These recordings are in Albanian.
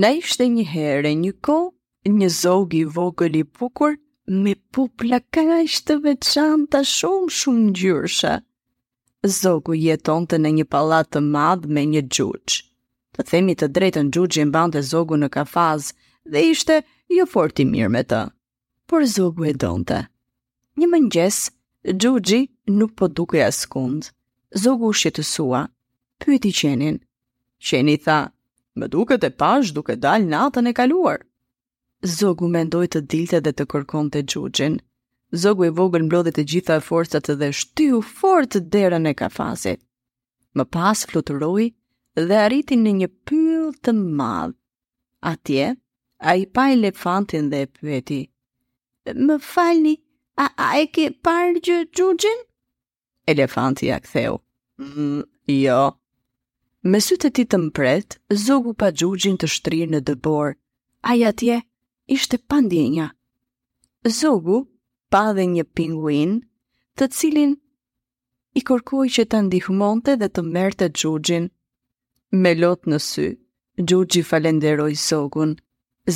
Na ishte një herë e një kohë, një zog i vogël i bukur, me pupla kaq të veçanta shumë shumë ngjyrëshe. Zogu jetonte në një pallat të madhë me një xhuxh. Të themi të drejtën xhuxhi mbante zogun në kafaz dhe ishte jo fort i mirë me të. por zogu e donte. Një mëngjes, Xhuxhi nuk po dukej askund. Zogu u shqetësua, pyeti qenin. Qeni tha, më duket e pashë duke dalë natën e kaluar. Zogu mendoi të dilte dhe të kërkonte Xhuxhin. Zogu i vogël mblodhi të gjitha forcat dhe shtyu fort derën e kafazit. Më pas fluturoi dhe arriti në një pyll të madh. Atje, ai pa elefantin dhe e pyeti. Më falni, a, a e ke parë gjë xhuxhin? Elefanti ia ktheu. Mm, jo. Me sytë e tij të mprehtë, zogu pa xhuxhin të shtrirë në dëborë. Ai atje ishte pa ndjenja. Zogu pa dhe një pinguin të cilin i kërkoi që ta ndihmonte dhe të merrte xhuxhin. Me lot në sy, xhuxhi falënderoi zogun,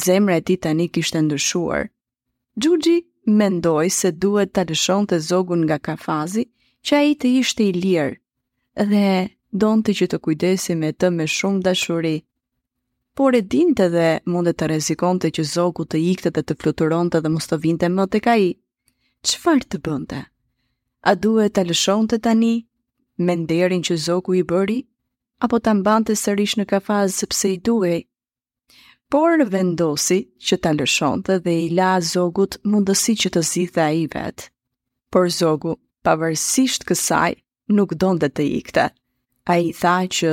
zemra e tij tani kishte ndryshuar. Xhuxhi mendoi se duhet ta lëshonte zogun nga kafazi që ai të ishte i lirë dhe donte që të kujdesej me të me shumë dashuri. Por e dinte dhe mundte të rrezikonte që zogu të ikte dhe të fluturonte dhe mos të vinte më tek ai. Çfarë të bënte? A duhet ta lëshonte tani me nderin që Zogu i bëri, apo ta mbante sërish në kafaz sepse i duhej? Por vendosi që ta lëshonte dhe i la Zogut mundësi që të zgjidhte ai vetë. Por Zogu, pavarësisht kësaj, nuk donte të ikte. Ai tha që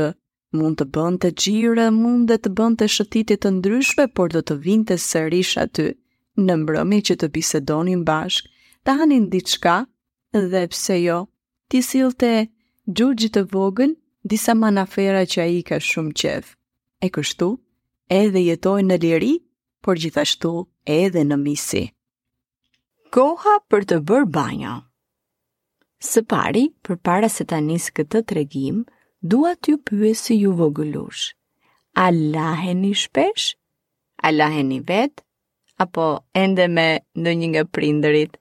mund të bënte xhiro, mund dhe të bënte shëtitje të ndryshme, por do të vinte sërish aty, në mbrëmje që të bisedonin bashkë, të hanin diçka, dhe pse jo, t'i sillte xhuxhit të vogël, disa manaferra që ai i ka shumë qejf. E kështu, edhe jetojnë në liri, por gjithashtu edhe në miqësi. Koha për të bërë banjo. Së pari, përpara se ta nis këtë tregim, dua t'ju pyes dhe ju vogëlushë. A laheni shpesh? A laheni vetë? Apo ende me ndonjë nga prindërit?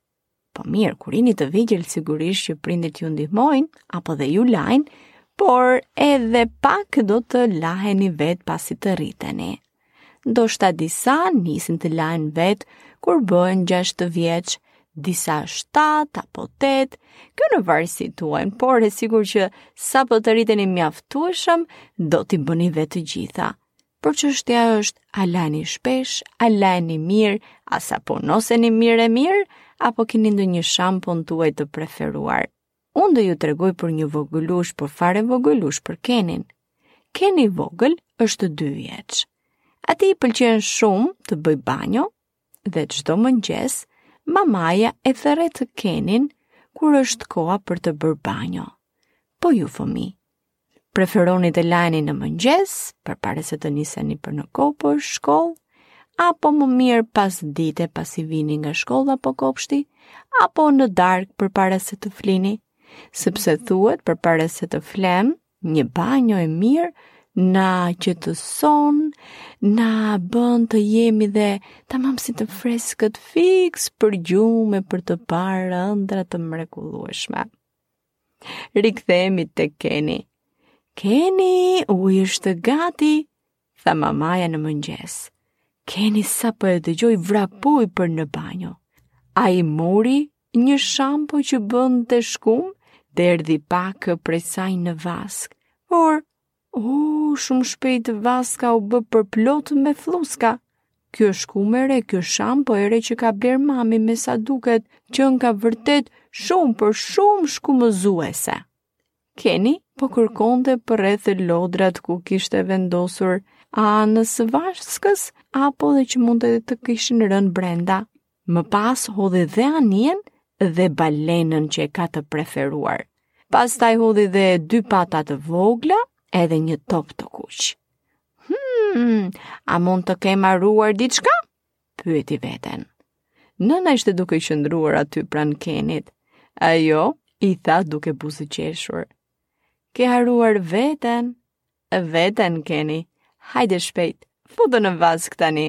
Po mirë, kur ini të vegjël sigurisht që prindërit ju ndihmojnë, apo dhe ju lajnë, por edhe pak do të laheni vetë pasi të rriteni. Ndoshta disa nisin të lahen vetë kur bëhen 6 vjeç, disa 7 apo 8, kjo në varësi tuajën, por e sigurt që sapo të rriteni mjaftueshëm, do t'i bëni vetë të gjitha. Por çështja është, a laheni shpesh, a laheni mirë, a sapunoseni mirë e mirë, apo kini ndonjë shampon tuaj të preferuar. Unë do ju tregoj për një vogëlush, por fare vogëlush për Kenin. Keni i vogël është dy vjeç. Atij i pëlqen shumë të bëjë banjo dhe çdo mëngjes mamaja e thërret Kenin kur është koha për të bërë banjo. Po ju fëmijë, Preferoni të laheni në mëngjes, përpara se të niseni për në kopsht, shkollë, apo më mirë pasdite pasi vini nga shkolla apo kopshti, apo në darkë përpara se të flini, sepse thuhet përpara se të flemë, një banjo e mirë, na qetëson, na bën të jemi dhe tamam si të freskët fiks për gjumë e për të parë ëndrra të mrekullueshme. Rikthehemi tek Keni. Keni, uji është gati, tha mamaja në mëngjes. Keni sapo e dëgjoi vrapoi për në banjo. Ai mori një shampo që bënte shkumë, derdhi pak prej saj në vaskë, por Uh, shumë shpejt vaska u bë përplot me flluska. Kjo shkumë e re, kjo shampo e re që ka blerë mami me sa duket, qenka vërtet shumë, por shumë shkumëzuese. Keni po kërkonte përreth lodrat ku i kishte vendosur anës vaskës apo dhe që mund t'i kishin rënë brenda. Më pas hodhi dhe anijen dhe balenën që e ka të preferuar. Pastaj hodhi dhe dy pata të vogla edhe një top të kuq. Hmm, a mund të kem harruar diçka? Pyeti veten. Nëna ishte duke qëndruar aty pranë Kenit. Ajo i tha duke buzëqeshur. Ke harruar veten? Veten, Keni. Hajde shpejt, futu në vaskë tani.